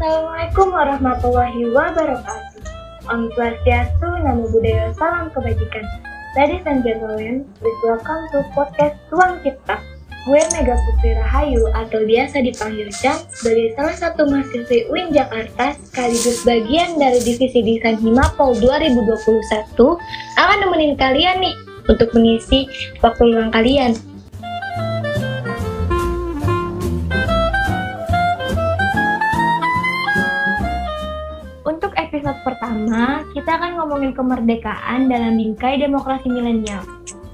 Assalamualaikum warahmatullahi wabarakatuh. Om Swastiastu, Namo Buddhaya, Salam Kebajikan. Ladies and gentlemen, please welcome to podcast Ruang Cipta. Gue Mega Putri Rahayu atau biasa dipanggil Chan sebagai salah satu mahasiswi UIN Jakarta sekaligus bagian dari Divisi Desain Himapol 2021 akan nemenin kalian nih untuk mengisi waktu luang kalian. Pertama, kita akan ngomongin kemerdekaan dalam bingkai demokrasi milenial.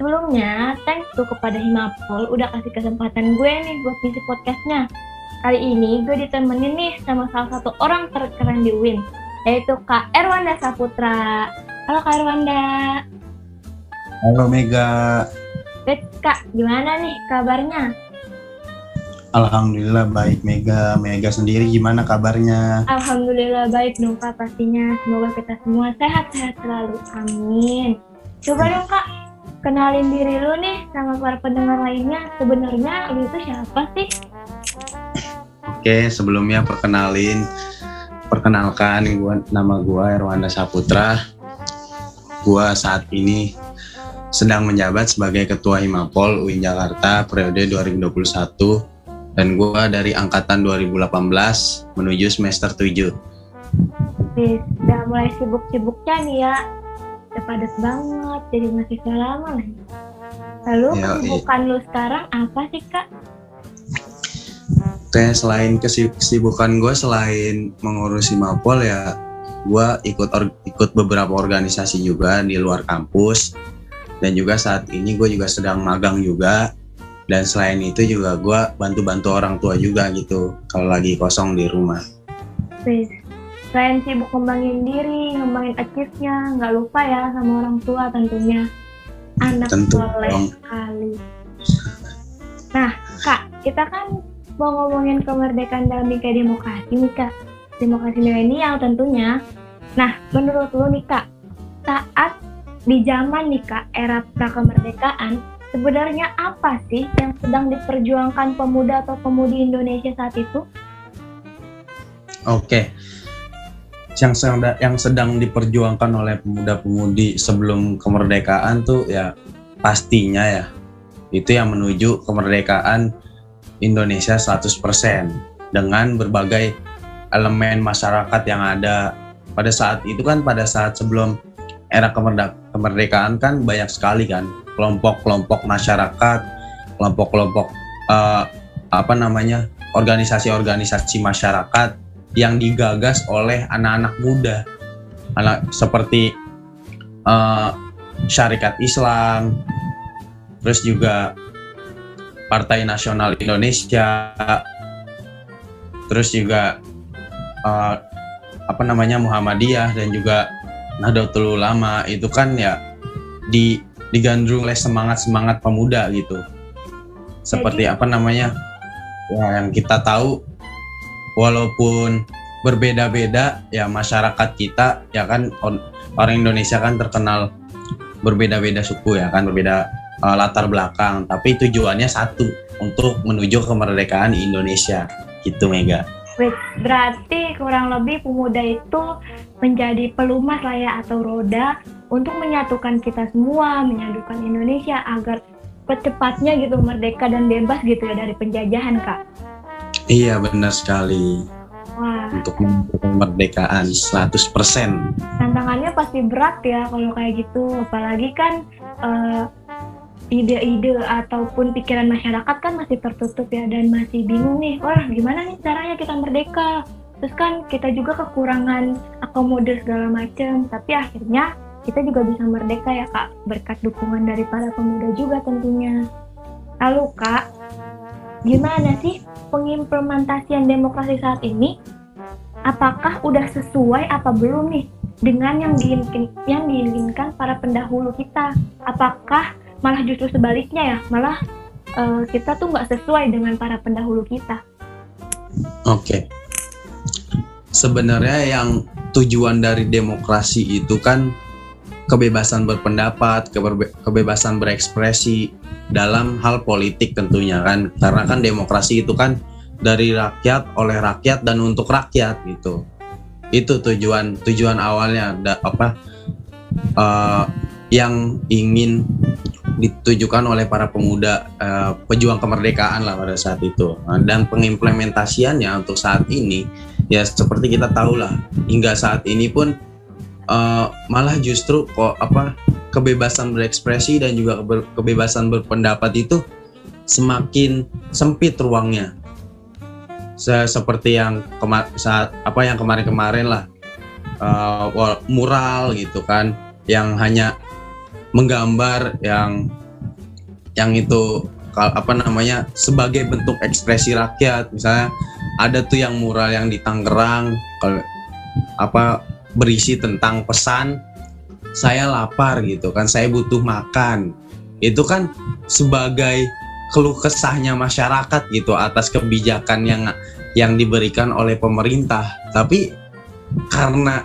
Sebelumnya, thanks tuh kepada Himapol udah kasih kesempatan gue nih buat ngisi podcastnya. Kali ini gue ditemenin nih sama salah satu orang terkeren di WIN, yaitu Kak Erwanda Saputra. Halo Kak Erwanda. Halo Mega. Wait, Kak, gimana nih kabarnya? Alhamdulillah baik Mega. Mega sendiri gimana kabarnya? Alhamdulillah baik dong Kak pastinya. Semoga kita semua sehat-sehat selalu. Amin. Coba dong Kak, kenalin diri lu nih sama para pendengar lainnya. Sebenarnya lu itu siapa sih? Oke, sebelumnya perkenalin perkenalkan gua nama gua Erwanda Saputra. Gua saat ini sedang menjabat sebagai Ketua Himapol UIN Jakarta periode 2021 dan gue dari angkatan 2018 menuju semester 7. Wih, udah mulai sibuk-sibuknya nih ya. Udah padat banget, jadi masih lama lagi. Lalu Ya, kesibukan lu sekarang apa sih kak? Kayak selain kesib- kesibukan gue selain mengurusi Mapol ya gue ikut or- ikut beberapa organisasi juga di luar kampus dan juga saat ini gue juga sedang magang juga dan selain itu juga gue bantu-bantu orang tua juga gitu kalau lagi kosong di rumah. Selain sibuk ngembangin diri, ngembangin achieve-nya, nggak lupa ya sama orang tua tentunya. Anak Tentu soleh dong. sekali. Nah, Kak, kita kan mau ngomongin kemerdekaan dalam bingkai demokrasi nih, Kak. Demokrasi milenial tentunya. Nah, menurut lu nih, Kak, saat di zaman nih, Kak, era prakemerdekaan, sebenarnya apa sih yang sedang diperjuangkan pemuda atau pemudi Indonesia saat itu? Oke. Yang sedang yang sedang diperjuangkan oleh pemuda-pemudi sebelum kemerdekaan tuh ya pastinya ya itu yang menuju kemerdekaan Indonesia 100% dengan berbagai elemen masyarakat yang ada pada saat itu kan pada saat sebelum era kemerde- kemerdekaan kan banyak sekali kan. Kelompok-kelompok masyarakat, kelompok-kelompok eh, apa namanya organisasi-organisasi masyarakat yang digagas oleh anak-anak muda, anak seperti eh, Syarikat Islam, terus juga Partai Nasional Indonesia, terus juga eh, apa namanya Muhammadiyah dan juga Nahdlatul Ulama itu kan ya di digandrung oleh semangat semangat pemuda gitu. Seperti apa namanya? Ya yang kita tahu walaupun berbeda-beda ya masyarakat kita ya kan on- orang Indonesia kan terkenal berbeda-beda suku ya kan berbeda uh, latar belakang. Tapi tujuannya satu untuk menuju kemerdekaan Indonesia. Gitu Mega. Berarti kurang lebih pemuda itu menjadi pelumas lah ya atau roda untuk menyatukan kita semua, menyatukan Indonesia agar secepatnya gitu merdeka dan bebas gitu ya dari penjajahan kak. iya benar sekali. Wah, untuk kemerdekaan 100% tantangannya pasti berat ya kalau kayak gitu, apalagi kan eh, ide-ide ataupun pikiran masyarakat kan masih tertutup ya dan masih bingung nih, wah gimana nih caranya kita merdeka? Terus kan kita juga kekurangan akomodir segala macam, tapi akhirnya kita juga bisa merdeka ya kak berkat dukungan dari para pemuda juga tentunya. Lalu kak, gimana sih pengimplementasian demokrasi saat ini? Apakah udah sesuai apa belum nih dengan yang diinginkan, yang diinginkan para pendahulu kita? Apakah malah justru sebaliknya ya, malah eh, kita tuh nggak sesuai dengan para pendahulu kita? Oke. Sebenarnya yang tujuan dari demokrasi itu kan kebebasan berpendapat, kebebasan berekspresi dalam hal politik tentunya kan. Karena kan demokrasi itu kan dari rakyat oleh rakyat dan untuk rakyat gitu itu tujuan tujuan awalnya da, apa uh, yang ingin ditujukan oleh para pemuda uh, pejuang kemerdekaan lah pada saat itu dan pengimplementasiannya untuk saat ini ya seperti kita tahu lah hingga saat ini pun uh, malah justru kok apa kebebasan berekspresi dan juga kebebasan berpendapat itu semakin sempit ruangnya. Se seperti yang kemar saat apa yang kemarin-kemarin lah uh, mural gitu kan yang hanya menggambar yang yang itu apa namanya sebagai bentuk ekspresi rakyat. Misalnya ada tuh yang mural yang di Tangerang kalau apa berisi tentang pesan saya lapar gitu kan saya butuh makan. Itu kan sebagai keluh kesahnya masyarakat gitu atas kebijakan yang yang diberikan oleh pemerintah. Tapi karena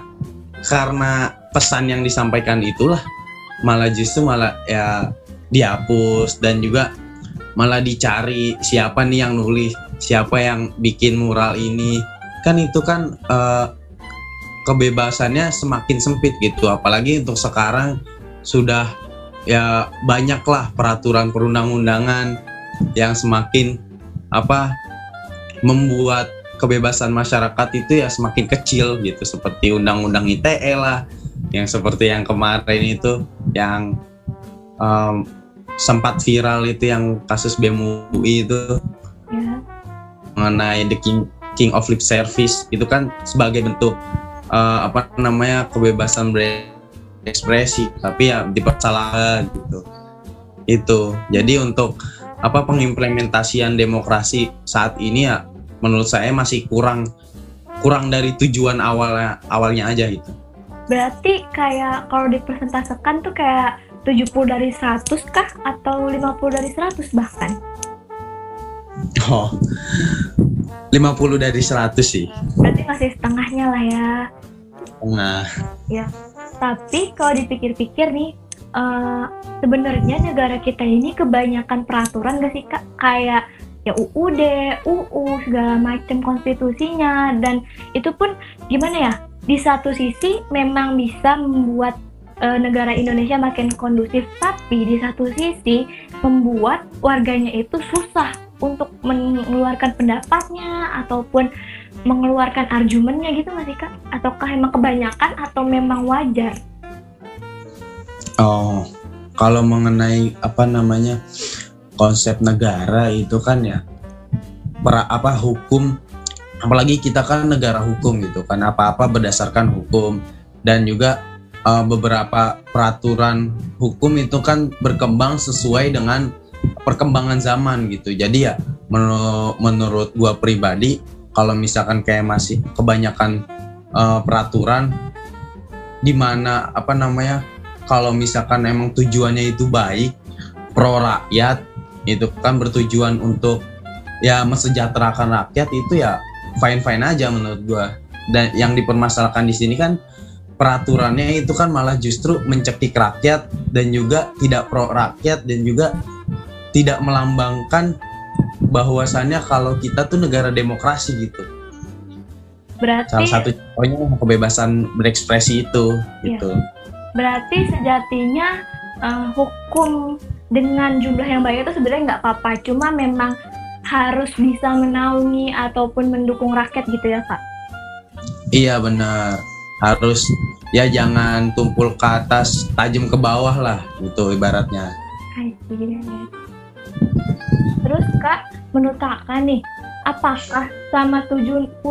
karena pesan yang disampaikan itulah malah justru malah ya dihapus dan juga malah dicari siapa nih yang nulis siapa yang bikin mural ini. Kan itu kan uh, kebebasannya semakin sempit gitu. Apalagi untuk sekarang sudah ya banyaklah peraturan perundang-undangan yang semakin apa membuat kebebasan masyarakat itu ya semakin kecil gitu. Seperti undang-undang ITE lah yang seperti yang kemarin itu yang um, sempat viral itu yang kasus BMUI itu. Mengenai the king king of lip service itu kan sebagai bentuk uh, apa namanya kebebasan berekspresi tapi ya dipersalahkan gitu. Itu. Jadi untuk apa pengimplementasian demokrasi saat ini ya menurut saya masih kurang kurang dari tujuan awalnya awalnya aja gitu. Berarti kayak kalau dipresentasekan tuh kayak 70 dari 100 kah? Atau 50 dari 100 bahkan? Oh. 50 dari 100 sih. Berarti masih setengahnya lah ya. Setengah. Ya. Tapi kalau dipikir-pikir nih uh, sebenarnya negara kita ini kebanyakan peraturan gak sih Kak? Kayak ya UUD, UU segala macam konstitusinya dan itu pun gimana ya di satu sisi memang bisa membuat e, negara Indonesia makin kondusif, tapi di satu sisi membuat warganya itu susah untuk mengeluarkan pendapatnya ataupun mengeluarkan argumennya gitu masih kak? Ataukah emang kebanyakan atau memang wajar? Oh, kalau mengenai apa namanya konsep negara itu kan ya para apa hukum apalagi kita kan negara hukum gitu kan apa-apa berdasarkan hukum dan juga uh, beberapa peraturan hukum itu kan berkembang sesuai dengan perkembangan zaman gitu. Jadi ya menur menurut gua pribadi kalau misalkan kayak masih kebanyakan uh, peraturan di mana apa namanya kalau misalkan emang tujuannya itu baik pro rakyat itu kan bertujuan untuk ya mesejahterakan rakyat itu ya fine fine aja menurut gua. Dan yang dipermasalahkan di sini kan peraturannya itu kan malah justru mencekik rakyat dan juga tidak pro rakyat dan juga tidak melambangkan bahwasannya kalau kita tuh negara demokrasi gitu. Berarti salah satu contohnya kebebasan berekspresi itu iya. gitu. Berarti sejatinya uh, hukum dengan jumlah yang banyak itu sebenarnya nggak apa-apa, cuma memang harus bisa menaungi ataupun mendukung rakyat gitu ya kak? Iya benar harus ya jangan tumpul ke atas tajam ke bawah lah gitu ibaratnya. Terus kak menurut kakak nih apakah selama 76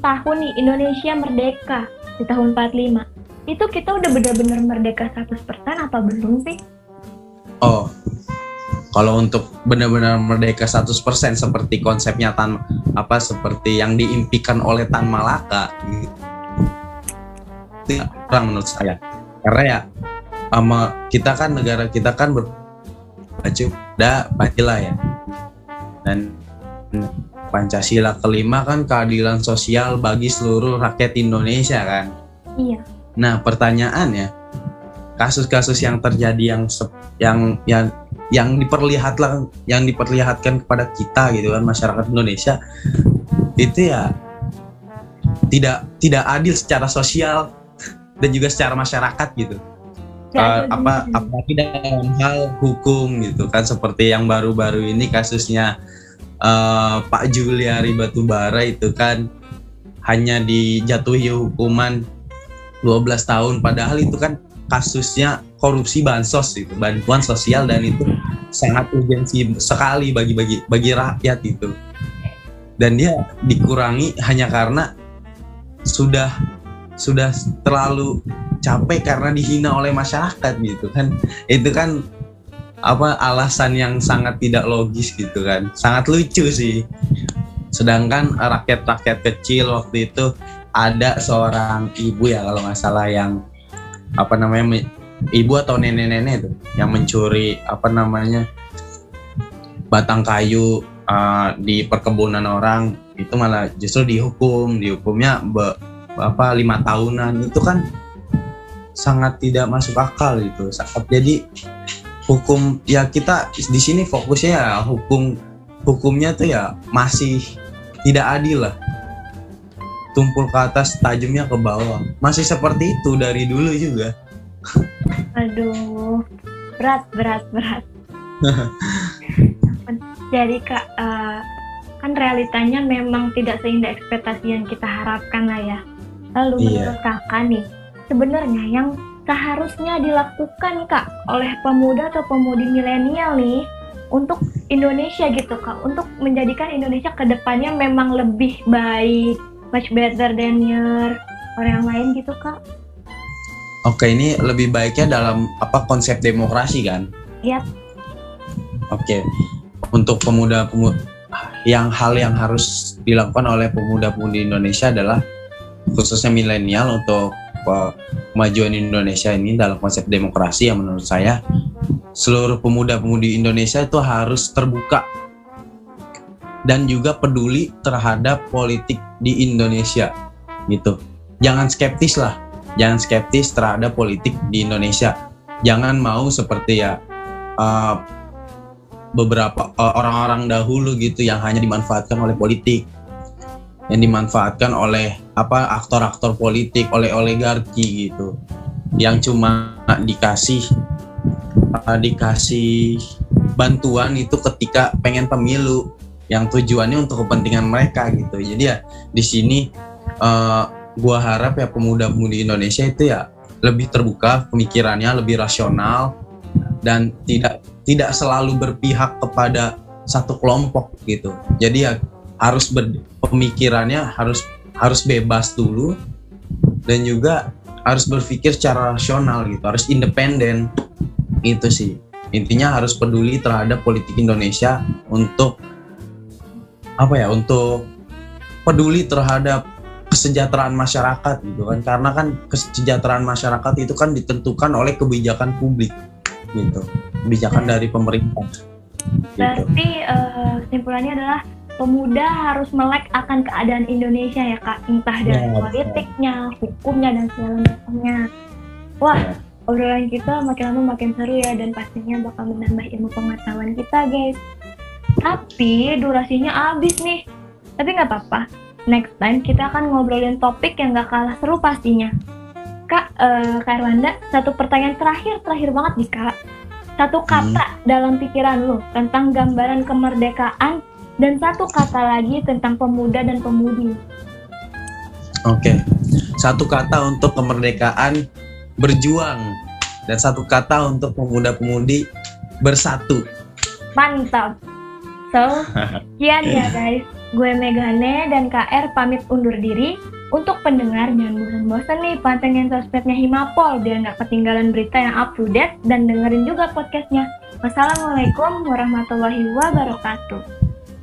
tahun nih Indonesia merdeka di tahun 45 itu kita udah benar-benar merdeka 100% apa belum sih? Oh, kalau untuk benar-benar merdeka 100% seperti konsepnya Tan apa seperti yang diimpikan oleh Tan Malaka itu kurang menurut saya. Karena ya sama kita kan negara kita kan berbaju ada Pancasila ya. Dan Pancasila kelima kan keadilan sosial bagi seluruh rakyat Indonesia kan. Iya. Nah, pertanyaannya kasus-kasus yang terjadi yang yang yang yang diperlihatkan yang diperlihatkan kepada kita gitu kan masyarakat Indonesia itu ya tidak tidak adil secara sosial dan juga secara masyarakat gitu. Uh, apa apalagi dalam hal hukum gitu kan seperti yang baru-baru ini kasusnya uh, Pak Juliari Batubara itu kan hanya dijatuhi hukuman 12 tahun padahal itu kan kasusnya korupsi bansos itu bantuan sosial dan itu sangat urgensi sekali bagi bagi bagi rakyat itu. Dan dia dikurangi hanya karena sudah sudah terlalu capek karena dihina oleh masyarakat gitu kan. Itu kan apa alasan yang sangat tidak logis gitu kan. Sangat lucu sih. Sedangkan rakyat-rakyat kecil waktu itu ada seorang ibu ya kalau nggak salah yang apa namanya ibu atau nenek-nenek itu yang mencuri apa namanya batang kayu uh, di perkebunan orang itu malah justru dihukum. Dihukumnya be, apa lima tahunan itu kan sangat tidak masuk akal itu sangat jadi hukum ya kita di sini fokusnya ya hukum hukumnya tuh ya masih tidak adil lah. Tumpul ke atas tajamnya ke bawah. Masih seperti itu dari dulu juga. Aduh berat berat berat. Jadi kak uh, kan realitanya memang tidak seindah ekspektasi yang kita harapkan lah ya. Lalu iya. menurut kakak nih, sebenarnya yang seharusnya dilakukan kak oleh pemuda atau pemudi milenial nih untuk Indonesia gitu kak, untuk menjadikan Indonesia ke depannya memang lebih baik, much better than your orang lain gitu kak. Oke, ini lebih baiknya dalam apa konsep demokrasi kan? Iya. Yep. Oke, untuk pemuda-pemuda yang hal yang harus dilakukan oleh pemuda-pemudi Indonesia adalah khususnya milenial untuk kemajuan Indonesia ini dalam konsep demokrasi yang menurut saya seluruh pemuda-pemudi Indonesia itu harus terbuka dan juga peduli terhadap politik di Indonesia gitu. Jangan skeptis lah, jangan skeptis terhadap politik di Indonesia. Jangan mau seperti ya uh, beberapa uh, orang-orang dahulu gitu yang hanya dimanfaatkan oleh politik yang dimanfaatkan oleh apa aktor-aktor politik oleh oligarki gitu yang cuma dikasih uh, dikasih bantuan itu ketika pengen pemilu yang tujuannya untuk kepentingan mereka gitu jadi ya di sini uh, gua harap ya pemuda-pemudi Indonesia itu ya lebih terbuka pemikirannya lebih rasional dan tidak tidak selalu berpihak kepada satu kelompok gitu. Jadi ya harus ber, pemikirannya harus harus bebas dulu dan juga harus berpikir secara rasional gitu, harus independen. Itu sih. Intinya harus peduli terhadap politik Indonesia untuk apa ya? Untuk peduli terhadap kesejahteraan masyarakat gitu kan karena kan kesejahteraan masyarakat itu kan ditentukan oleh kebijakan publik gitu kebijakan dari pemerintah gitu. berarti uh, kesimpulannya adalah pemuda harus melek akan keadaan Indonesia ya kak. Entah dari ya, politiknya hukumnya dan segala macamnya. Wah ya. obrolan kita makin lama makin seru ya dan pastinya bakal menambah ilmu pengetahuan kita guys. Tapi durasinya habis nih. Tapi nggak apa-apa. Next time kita akan ngobrolin topik yang gak kalah seru pastinya. Kak, uh, Kak Erlanda, satu pertanyaan terakhir, terakhir banget nih Kak. Satu kata hmm. dalam pikiran lu tentang gambaran kemerdekaan dan satu kata lagi tentang pemuda dan pemudi. Oke, okay. satu kata untuk kemerdekaan berjuang dan satu kata untuk pemuda-pemudi bersatu. Mantap. So, sekian ya guys. Gue Megane dan KR pamit undur diri. Untuk pendengar jangan bosan-bosan nih pantengin sosmednya Himapol biar nggak ketinggalan berita yang up to date dan dengerin juga podcastnya. Wassalamualaikum warahmatullahi wabarakatuh.